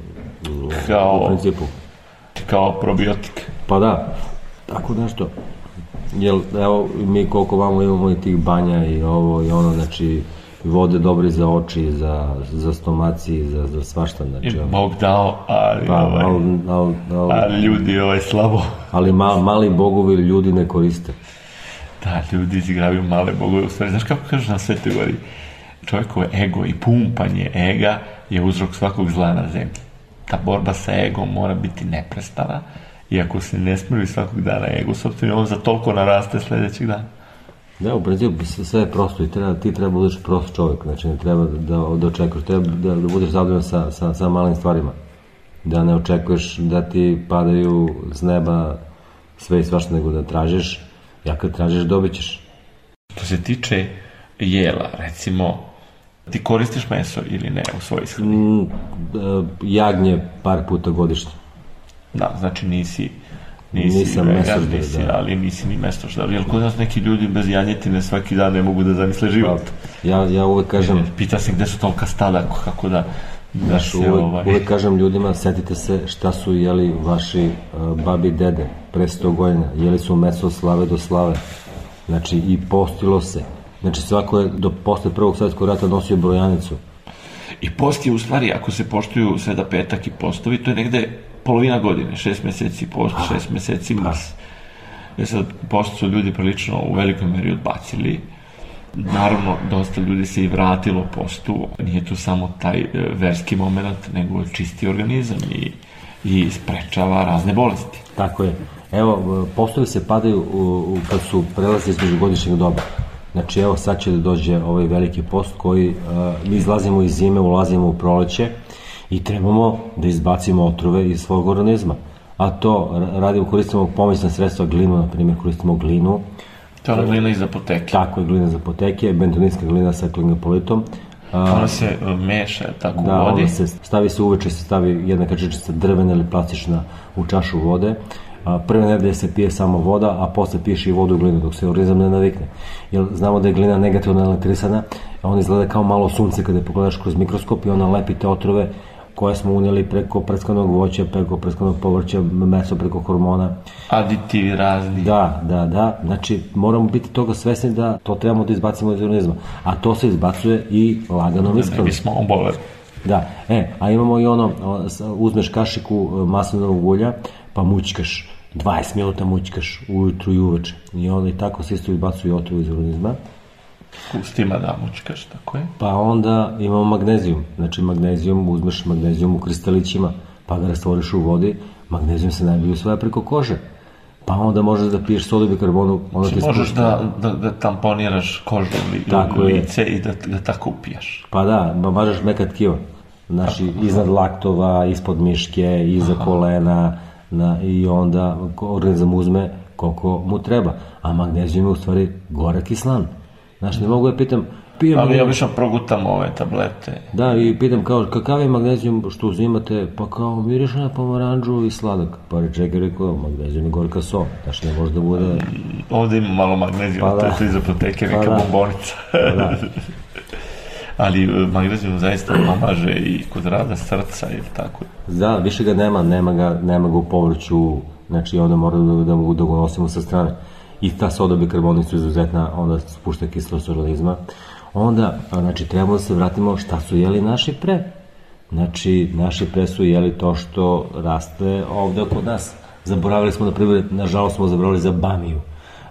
Kao- u principu. Kao probiotik. Pa da, tako nešto. Jel, evo, mi koliko vamo imamo i tih banja i ovo i ono, znači, vode dobre za oči, za, za stomaci, za, za svašta, I znači, ono. Bog dao, ali, Pa, ovaj, ali, ali, ali, ali ljudi ovaj slabo. ali ma, mali bogovi ljudi ne koriste. Da, ljudi izigravaju male bogove. U stvari, znaš kako kažu na Svetoj gori? Čovjekovo ego i pumpanje ega je uzrok svakog zla na zemlji. Ta borba sa egom mora biti neprestana i ako se ne smiri svakog dana ego, sobstveno on za toliko naraste sledećeg dana. Da, u principu sve je prosto i treba, ti treba budeš prost čovjek, znači ne treba da, da očekuješ, treba da, da budeš zadovoljan sa, sa, sa malim stvarima. Da ne očekuješ da ti padaju s neba sve i svašta, nego da tražiš, ja kad tražiš dobit ćeš. Što se tiče jela, recimo, ti koristiš meso ili ne u svojoj ishrani? Mm, e, jagnje par puta godišnje. Da, znači nisi Nisi Nisam vegan, nisi, da. ali nisi ni mesožder. Jel kod nas neki ljudi bez janjetine svaki dan ne mogu da zamisle život? Ja, ja uvek kažem, Pita se gde su tolika stada, kako da, da Znaš, se uvek, ovaj... uvek kažem ljudima, setite se šta su jeli vaši uh, babi i dede pre 100 godina. Jeli su meso slave do slave. Znači, i postilo se. Znači, svako je do posle prvog svjetskog rata nosio brojanicu. I post je u stvari, ako se poštuju sveda petak i postovi, to je negde polovina godine, šest meseci post, šest meseci mars. E sad, post su ljudi prilično u velikoj meri odbacili. Naravno, dosta ljudi se i vratilo postu. Nije tu samo taj e, verski moment, nego čisti organizam i, i sprečava razne bolesti. Tako je. Evo, postovi se padaju u, u, kad su prelazi između godišnjeg doba. Znači, evo sad će da dođe ovaj veliki post koji, uh, mi izlazimo iz zime, ulazimo u proleće i trebamo da izbacimo otrove iz svog organizma. A to ra- radimo, koristimo pomoćna sredstva glinu, na primjer, koristimo glinu, To je glina iz apoteke. tako je glina za poteke, bentonitska glina sa klingopolitom. A, Ona se e, meša tako da, u vodi. onda se stavi se uveče, se stavi jedna kačičica drvena ili plastična u čašu vode. A, prve nedelje se pije samo voda, a posle piješ i vodu u glinu dok se organizam ne navikne. Jer znamo da je glina negativno elektrisana, a ona izgleda kao malo sunce kada je pogledaš kroz mikroskop i ona lepi te otrove koje smo unijeli preko preskanog voća, preko preskanog povrća, meso preko hormona. Aditivi razni. Da, da, da. Znači, moramo biti toga svesni da to trebamo da izbacimo iz organizma. A to se izbacuje i laganom Ne ishranom. bismo oboleli. Da, e, a imamo i ono, uzmeš kašiku e, maslinovog ulja, pa mućkaš, 20 minuta mućkaš ujutru i uveče. I onda i tako se isto izbacuje otrov iz organizma. Ustima da mučkaš, tako je. Pa onda imamo magnezijum. Znači, magnezijum, uzmeš magnezijum u kristalićima, pa ga rastvoriš u vodi, magnezijum se najbolje usvaja preko kože. Pa onda možeš da piješ sodu bikarbonu, onda ti Možeš spušta. da, da, da tamponiraš kožu ili Tako je. lice i da, da tako upijaš. Pa da, ma- mažeš mekat tkiva. Znači, iznad laktova, ispod miške, iza kolena, na, i onda organizam uzme koliko mu treba. A magnezijum je u stvari gorak i slan. Znači, ne mogu ja pitam, pijem... Ali li- ja obično progutam ove tablete. Da, i pitam kao, kakav je magnezijum što uzimate? Pa kao, miriše na pomaranđu i sladak. Pa čekaj, rekao, magnezijum je gorka so. Znači, ne može da bude... Ovde ima malo magnezijuma, Pa to je da. iz apoteke, neka Pa da. bombonica. da. Ali e, magnezijum zaista pomaže i kod rada srca ili tako. Da, više ga nema, nema ga, nema ga u povrću, znači onda mora da, da, da, da ga nosimo sa strane. I ta soda bikarbonat su izuzetna, onda spušta kislost organizma. Onda, znači, trebamo da se vratimo šta su jeli naši pre. Znači, naši pre su jeli to što raste ovde kod nas. Zaboravili smo, na primjer, nažalost smo zaboravili za bamiju.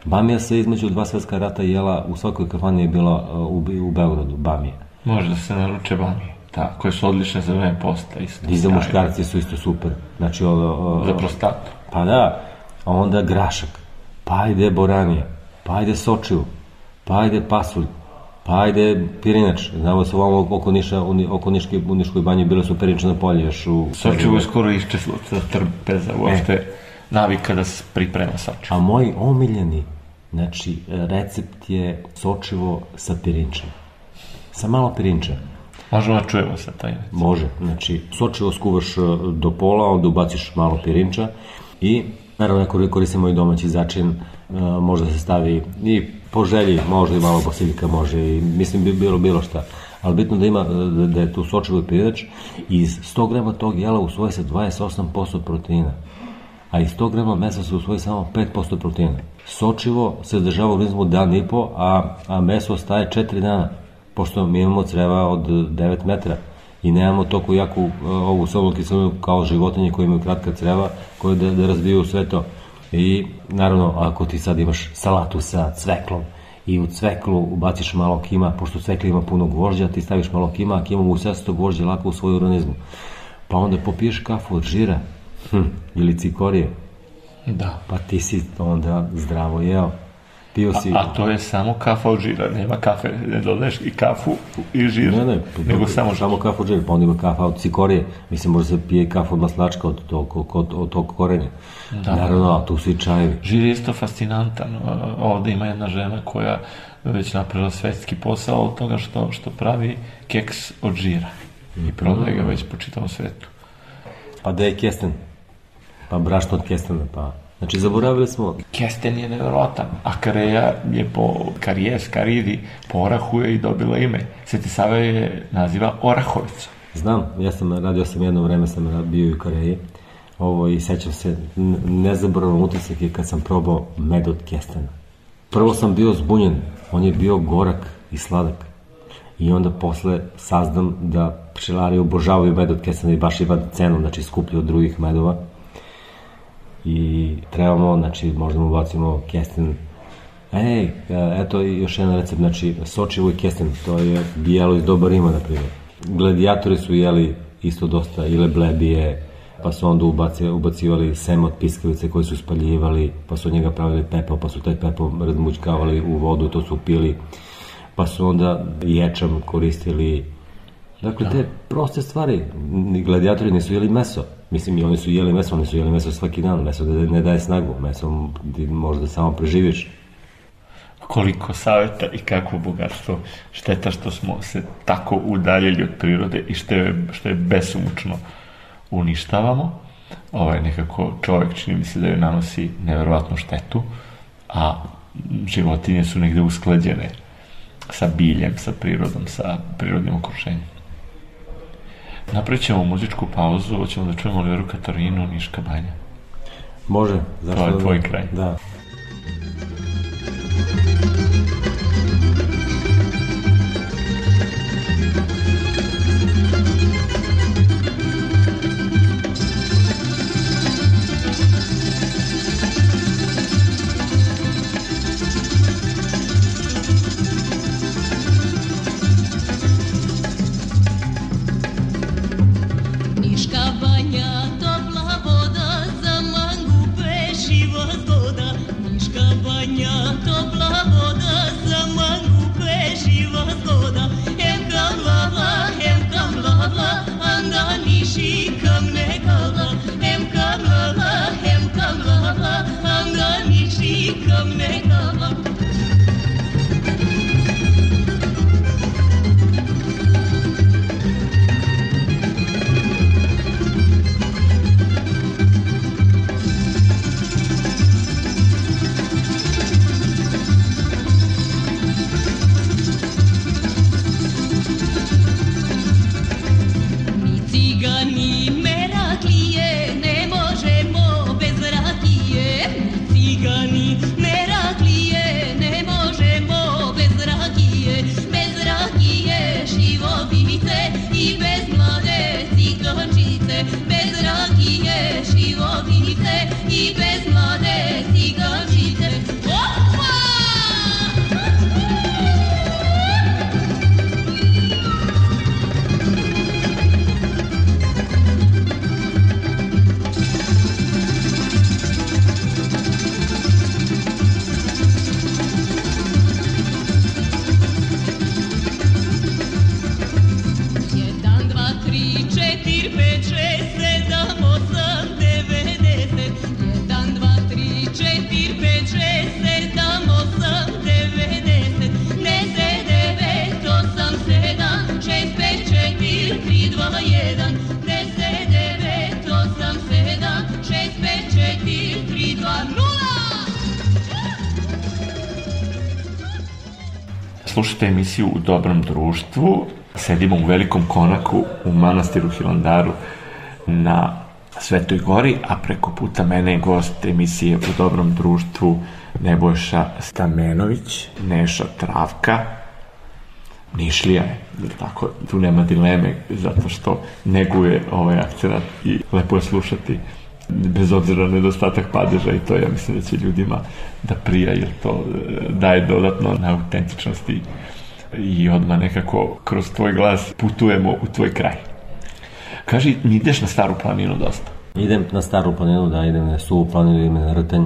Bamija se između dva svetska rata jela, u svakoj kafani je bila u, u Beogradu, bamija. Može da se naruče bami. Da, koje su odlične za vreme posta isto. I za muškarci su isto super. Znači, ovo, ovo, Za prostatu. Pa da, a onda grašak, pa ajde boranija, pa ajde sočivu, pa ajde pasulj, pa ajde pirinač. Znamo da su ovamo oko, Niša, oko Niške, u Niškoj banji bile su pirinčne polje još u... Sočivo je skoro iščeslo sa trpeza, uopšte navika da se priprema sočivo. A moj omiljeni, znači, recept je sočivo sa pirinčem. Sa malo pirinča. Možemo da čujemo sa taj recept. Može, znači sočivo skuvaš e, do pola, onda ubaciš malo pirinča i naravno ako koristimo i domaći začin, e, može da se stavi i po želji, može i malo basiljka, može i mislim bi bilo bilo šta. Ali bitno da ima, e, da, da je tu sočivo i i iz 100 grama tog jela usvoje se 28% proteina a iz 100 grama mesa se usvoji samo 5% proteina. Sočivo se zadržava u organizmu dan i po, a, a meso staje 4 dana, pošto mi imamo creva od 9 metra i nemamo toliko jaku e, ovu sobnu kiselinu kao životinje koje imaju kratka creva, koje da, da razviju sve to. I naravno, ako ti sad imaš salatu sa cveklom i u cveklu ubaciš malo kima, pošto cvekli ima puno gvožđa, ti staviš malo kima, a sve se to gvožđe lako u svoju organizmu. Pa onda popiješ kafu od žira, hm, ili cikorije, Da. pa ti si onda zdravo jeo. Pio si... A to je samo kafa od žira, nema kafe, ne dodaješ i kafu i žir, Ne, ne, nego samo samo kafu od žira, pa onda ima kafa od cikorije. Mislim, može se pije kafa od maslačka od tog, od, od tog korenja. Da. Naravno, a tu su i čajevi. Žir je isto fascinantan. Ovde ima jedna žena koja već napravila svetski posao od toga što, što pravi keks od žira. I prodaje ga već po čitavom svetu. Pa da je kesten. Pa brašno od kestena, pa... Znači, zaboravili smo... Kesten je nevjerovatan, a Kareja je po karijes, karidi, po Orahu je i dobila ime. Sveti Sava je naziva Orahovica. Znam, ja sam, radio sam jedno vreme, sam bio i u Koreji. Ovo, i sećam se, n- nezaboravan utisak je kad sam probao med od kestena. Prvo sam bio zbunjen, on je bio gorak i sladak. I onda posle saznam da pčelari obožavaju med od kestena i baš ima cenu, znači skuplji od drugih medova. I trebamo, znači, možda mu bacimo kesten Ej, eto još jedan recept, znači sočivo i kesten, to je bijelo iz doba Rima, na primjer. Gladijatori su jeli isto dosta ile blebije, pa su onda ubaci, ubacivali seme od piskavice koje su spaljivali, pa su od njega pravili pepeo, pa su taj pepeo razmućkavali u vodu, to su pili, pa su onda ječam koristili. Dakle, te proste stvari, gladijatori nisu jeli meso, mislim i oni su jeli meso, oni su jeli meso svaki dan, meso da ne daje snagu, meso ti možda samo preživiš, koliko saveta i kakvo bogatstvo. Šteta što smo se tako udaljili od prirode i što je, što je besomučno uništavamo. Ovaj, nekako čovjek čini mi se da joj nanosi neverovatnu štetu, a životinje su negde usklađene sa biljem, sa prirodom, sa prirodnim okruženjem. Napravit ćemo muzičku pauzu, hoćemo da čujemo Oliveru Katarinu, Niška banja. Može, zašto To je da tvoj kraj. Da. Slušajte emisiju u dobrom društvu. Sedimo u velikom konaku u manastiru Hilandaru na Svetoj gori, a preko puta mene je gost emisije u dobrom društvu Nebojša Stamenović, Neša Travka, Nišlija je, tako, tu nema dileme, zato što neguje ovaj akcenat i lepo je slušati bez obzira na nedostatak padeža i to ja mislim da će ljudima da prija jer to e, daje dodatno na autentičnosti i odmah nekako kroz tvoj glas putujemo u tvoj kraj. Kaži, mi ideš na staru planinu dosta. Idem na staru planinu, da idem na suvu planinu, idem na rtanj.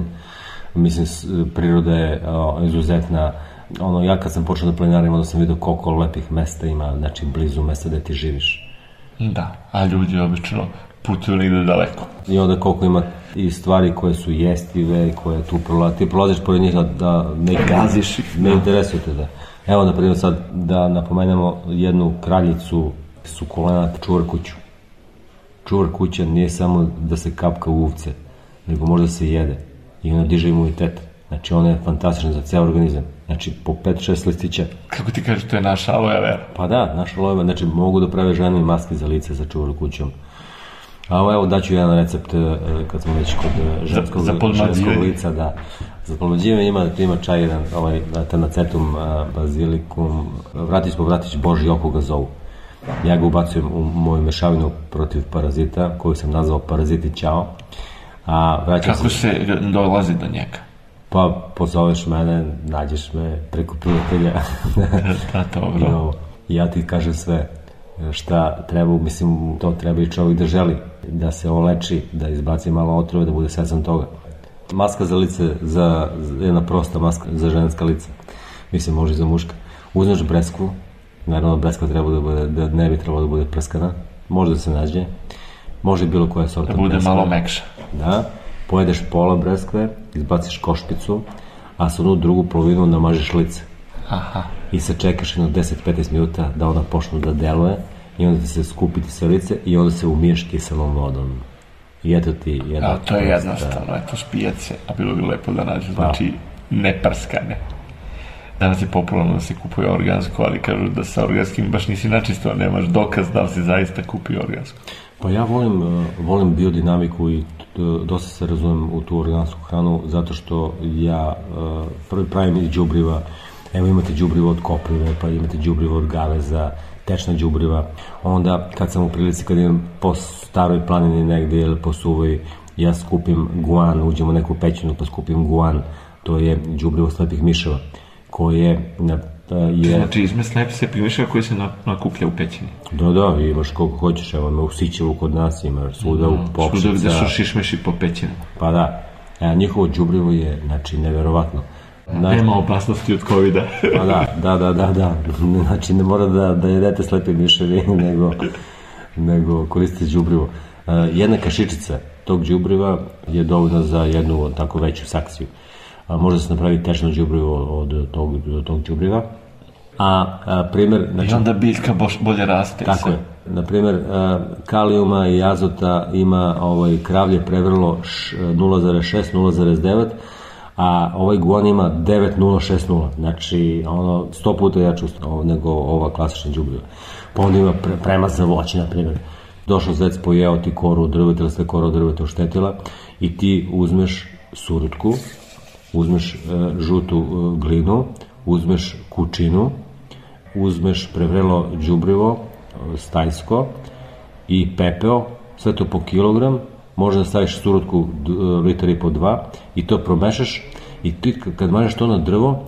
Mislim, priroda je o, izuzetna. Ono, ja kad sam počeo da planinarim, onda sam vidio koliko lepih mesta ima, znači blizu mesta gde ti živiš. Da, a ljudi obično putuju negde daleko. I onda koliko ima i stvari koje su jestive, koje tu prolazi, ti prolaziš pored njih da, da ne gaziš ih, ne da. interesuje te da. Evo, na primjer, sad da napomenemo jednu kraljicu sukulenat čuvar kuću. Čuvar kuća nije samo da se kapka u uvce, nego može da se jede. i ona diže imunitet. Znači, ona je fantastična za ceo organizam. Znači, po 5-6 listića. Kako ti kažeš, to je naša aloe vera. Pa da, naša lojeva, znači, mogu da prave žene maske za lice za čuvaru kućom. A ovo, evo, daću jedan recept e, kad smo već kod e, ženskog, za podmlađivanje. ženskog lica, da. Za podmlađivanje ima, ima čaj jedan, ovaj, ternacetum, a, bazilikum, vratić po vratić, boži oko ga zovu. Ja ga ubacujem u moju mešavinu protiv parazita, koju sam nazvao paraziti ćao. A Kako se, se dolazi do njega? pa pozoveš mene, nađeš me preko prijatelja. Da, I dobro. ovo, I ja ti kažem sve šta treba, mislim, to treba i čovjek da želi, da se on leči, da izbaci malo otrove, da bude svestan toga. Maska za lice, za, jedna prosta maska za ženska lica, mislim, može i za muška. Uzmeš breskvu, naravno breskva treba da bude, da ne bi trebalo da bude prskana, može da se nađe, može bilo koja sorta Da bude breskve. malo mekša. Da, pojedeš pola breskve, izbaciš košpicu, a sa onu drugu polovinu namažeš lice Aha. i se čekaš jedno 10-15 minuta da ona počne da deluje i onda se skupiti sve lice i onda se umiješ kiselom vodom. I eto ti jedna... A to je jednostavno, eto špijace, a bilo bi lepo da nađu, znači neprskane. Danas je popularno da se kupuje organsko, ali kažu da sa organskim baš nisi načisto, nemaš dokaz da li si zaista kupio organsko. Pa ja volim, uh, volim biodinamiku i uh, dosta se razumem u tu organsku hranu zato što ja uh, prvi pravim iz đubriva evo imate đubrivo od koprive pa imate đubrivo od gaveza tečna đubriva onda kad sam u prilici kad idem po staroj planini negde ili po suvoj ja skupim guan, uđem u neku pećinu pa skupim guan to je đubrivo slepih miševa koje na, uh, je Znači, izme slep se primišava koji se na- nakuplja u pećini. Da, da, imaš koliko hoćeš, evo me u Sićevu kod nas, imaš svuda u Svuda Pokšica. gde su šišmeši po pećini. Pa da, e, njihovo đubrivo je, znači, neverovatno. Znači, Nema opasnosti od covida. pa da, da, da, da, da. Znači, ne mora da, da jedete slepe miševi, nego, nego koristite đubrivo. E, jedna kašičica tog đubriva je dovoljna za jednu tako veću sakciju. A, može da se napravi tečno đubrivo od tog, od tog đubriva. A, a primer, znači, I onda biljka boš, bolje raste. Tako sve. je. Na primjer, e, kalijuma i azota ima ovaj kravlje prevrlo š- 0,6, 0,9, a ovaj guan ima 9,060, znači ono 100 puta jače nego ova klasična đubriva. Pa onda ima pre, premaz za voće, na primjer. Došao zec, pojeo ti koru drveta ili ste koru drveta oštetila i ti uzmeš surutku, uzmeš e, žutu e, glinu, uzmeš kučinu, uzmeš prevrelo đubrivo e, stajsko i pepeo, sve to po kilogram, može da staviš surutku e, litar i po dva i to promešaš i ti kad mažeš to na drvo,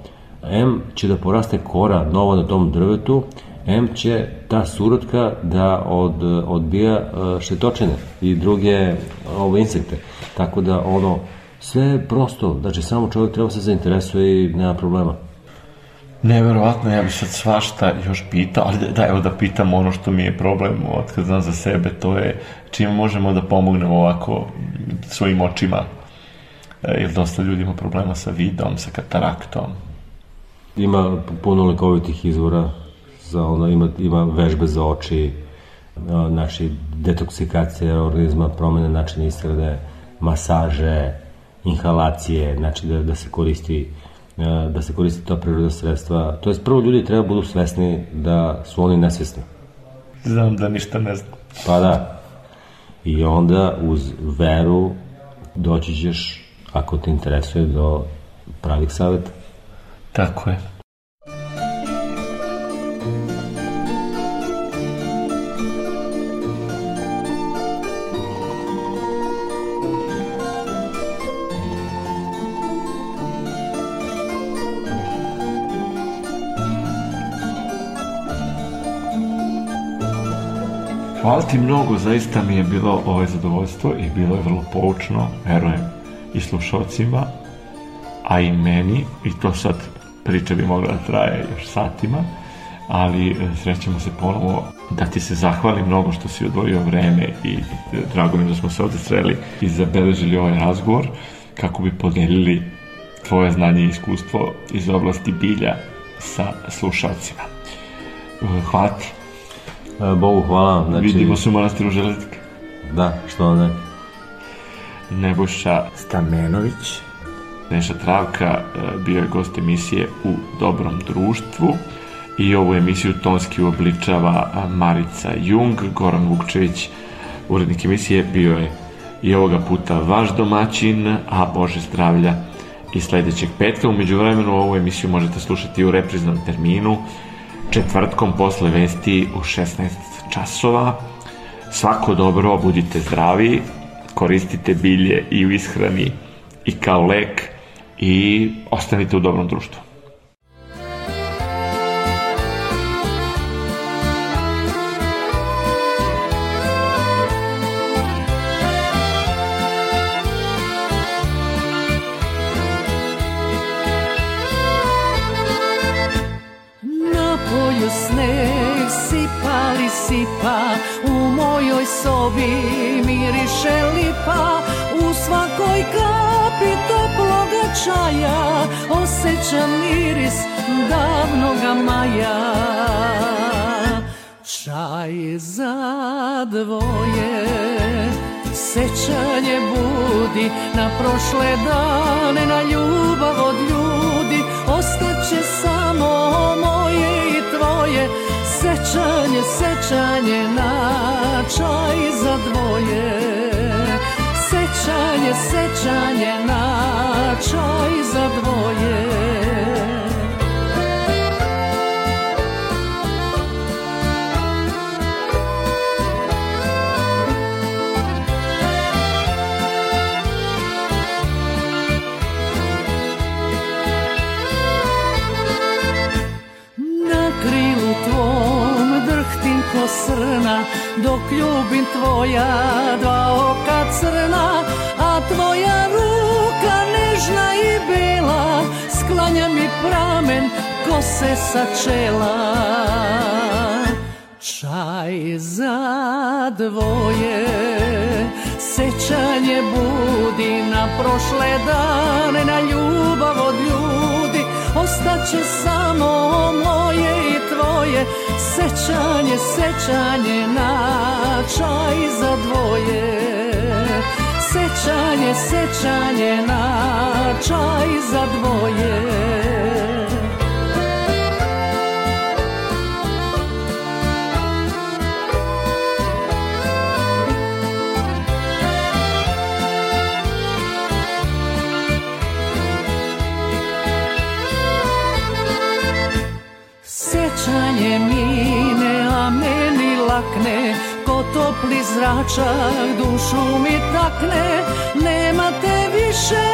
M će da poraste kora nova na tom drvetu, M će ta surutka da od, odbija e, štetočine i druge ove insekte. Tako da ono, sve je prosto, znači samo čovjek treba se zainteresuje i nema problema. Neverovatno, ja bi sad svašta još pitao, ali da, evo da pitam ono što mi je problem od kad znam za sebe, to je čime možemo da pomognemo ovako svojim očima. E, jer dosta ljudi ima problema sa vidom, sa kataraktom. Ima puno lekovitih izvora, za ono, ima, ima vežbe za oči, a, naši detoksikacije organizma, promene načina ishrane, masaže, inhalacije, znači da, da se koristi a, da se koristi ta prirodna sredstva. To je prvo ljudi treba budu svesni da su oni nesvesni. Znam da ništa ne znam. Pa da. I onda uz veru doći ćeš, ako te interesuje, do pravih saveta. Tako je. Hvala ti mnogo, zaista mi je bilo ovo zadovoljstvo i bilo je vrlo poučno, verujem, i slušalcima, a i meni, i to sad priča bi mogla da traje još satima, ali e, srećemo se ponovo da ti se zahvalim mnogo što si odvojio vreme i e, drago mi da smo se ovde sreli i zabeležili ovaj razgovor kako bi podelili tvoje znanje i iskustvo iz oblasti bilja sa slušalcima. E, Hvala ti. E, Bogu hvala. Znači, Vidimo se u manastiru Železnika. Da, što ne. Nebojša Stamenović Neša Travka e, bio je gost emisije u Dobrom društvu i ovu emisiju tonski uobličava Marica Jung, Goran Vukčević, urednik emisije, bio je i ovoga puta vaš domaćin, a Bože zdravlja i sledećeg petka. Umeđu vremenu ovu emisiju možete slušati u repriznom terminu četvrtkom posle vesti u 16 časova. Svako dobro, budite zdravi, koristite bilje i u ishrani i kao lek i ostanite u dobrom društvu. Dvoje. Sećanje budi na prošle dane Na ljubav od ljudi. Ostaće samo moje i tvoje. Sećanje, sećanje na čaj za dvoje. Sećanje, sećanje na čaj za dvoje ko srna Dok ljubim tvoja dva oka crna A tvoja ruka nežna i bela Sklanja mi pramen kose sa čela. Čaj za dvoje Sećanje budi na prošle dane Na ljubav od ljudi Ostaće samo moje i tvoje Sećanje, sećanje na čaj za dvoje. Sećanje, sećanje na čaj za dvoje topli zračak dušu mi takne. Nema te više,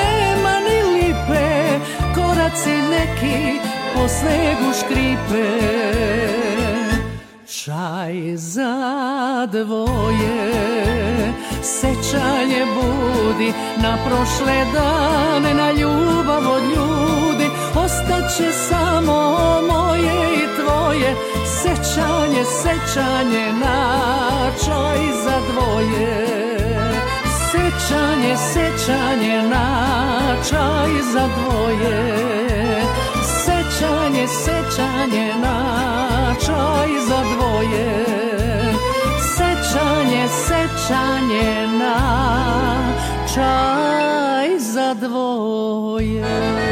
nema ni lipe. Koraci neki po snegu škripe. Čaj za dvoje Sećanje budi na prošle dane Na ljubav od ljudi. Ostaće samo moje i tvoje Sećanje, sećanje na čaj za dvoje. Sećanje, sećanje na čaj za dvoje. Sećanje, sećanje na čaj za dvoje. Sećanje, sećanje na čaj za dvoje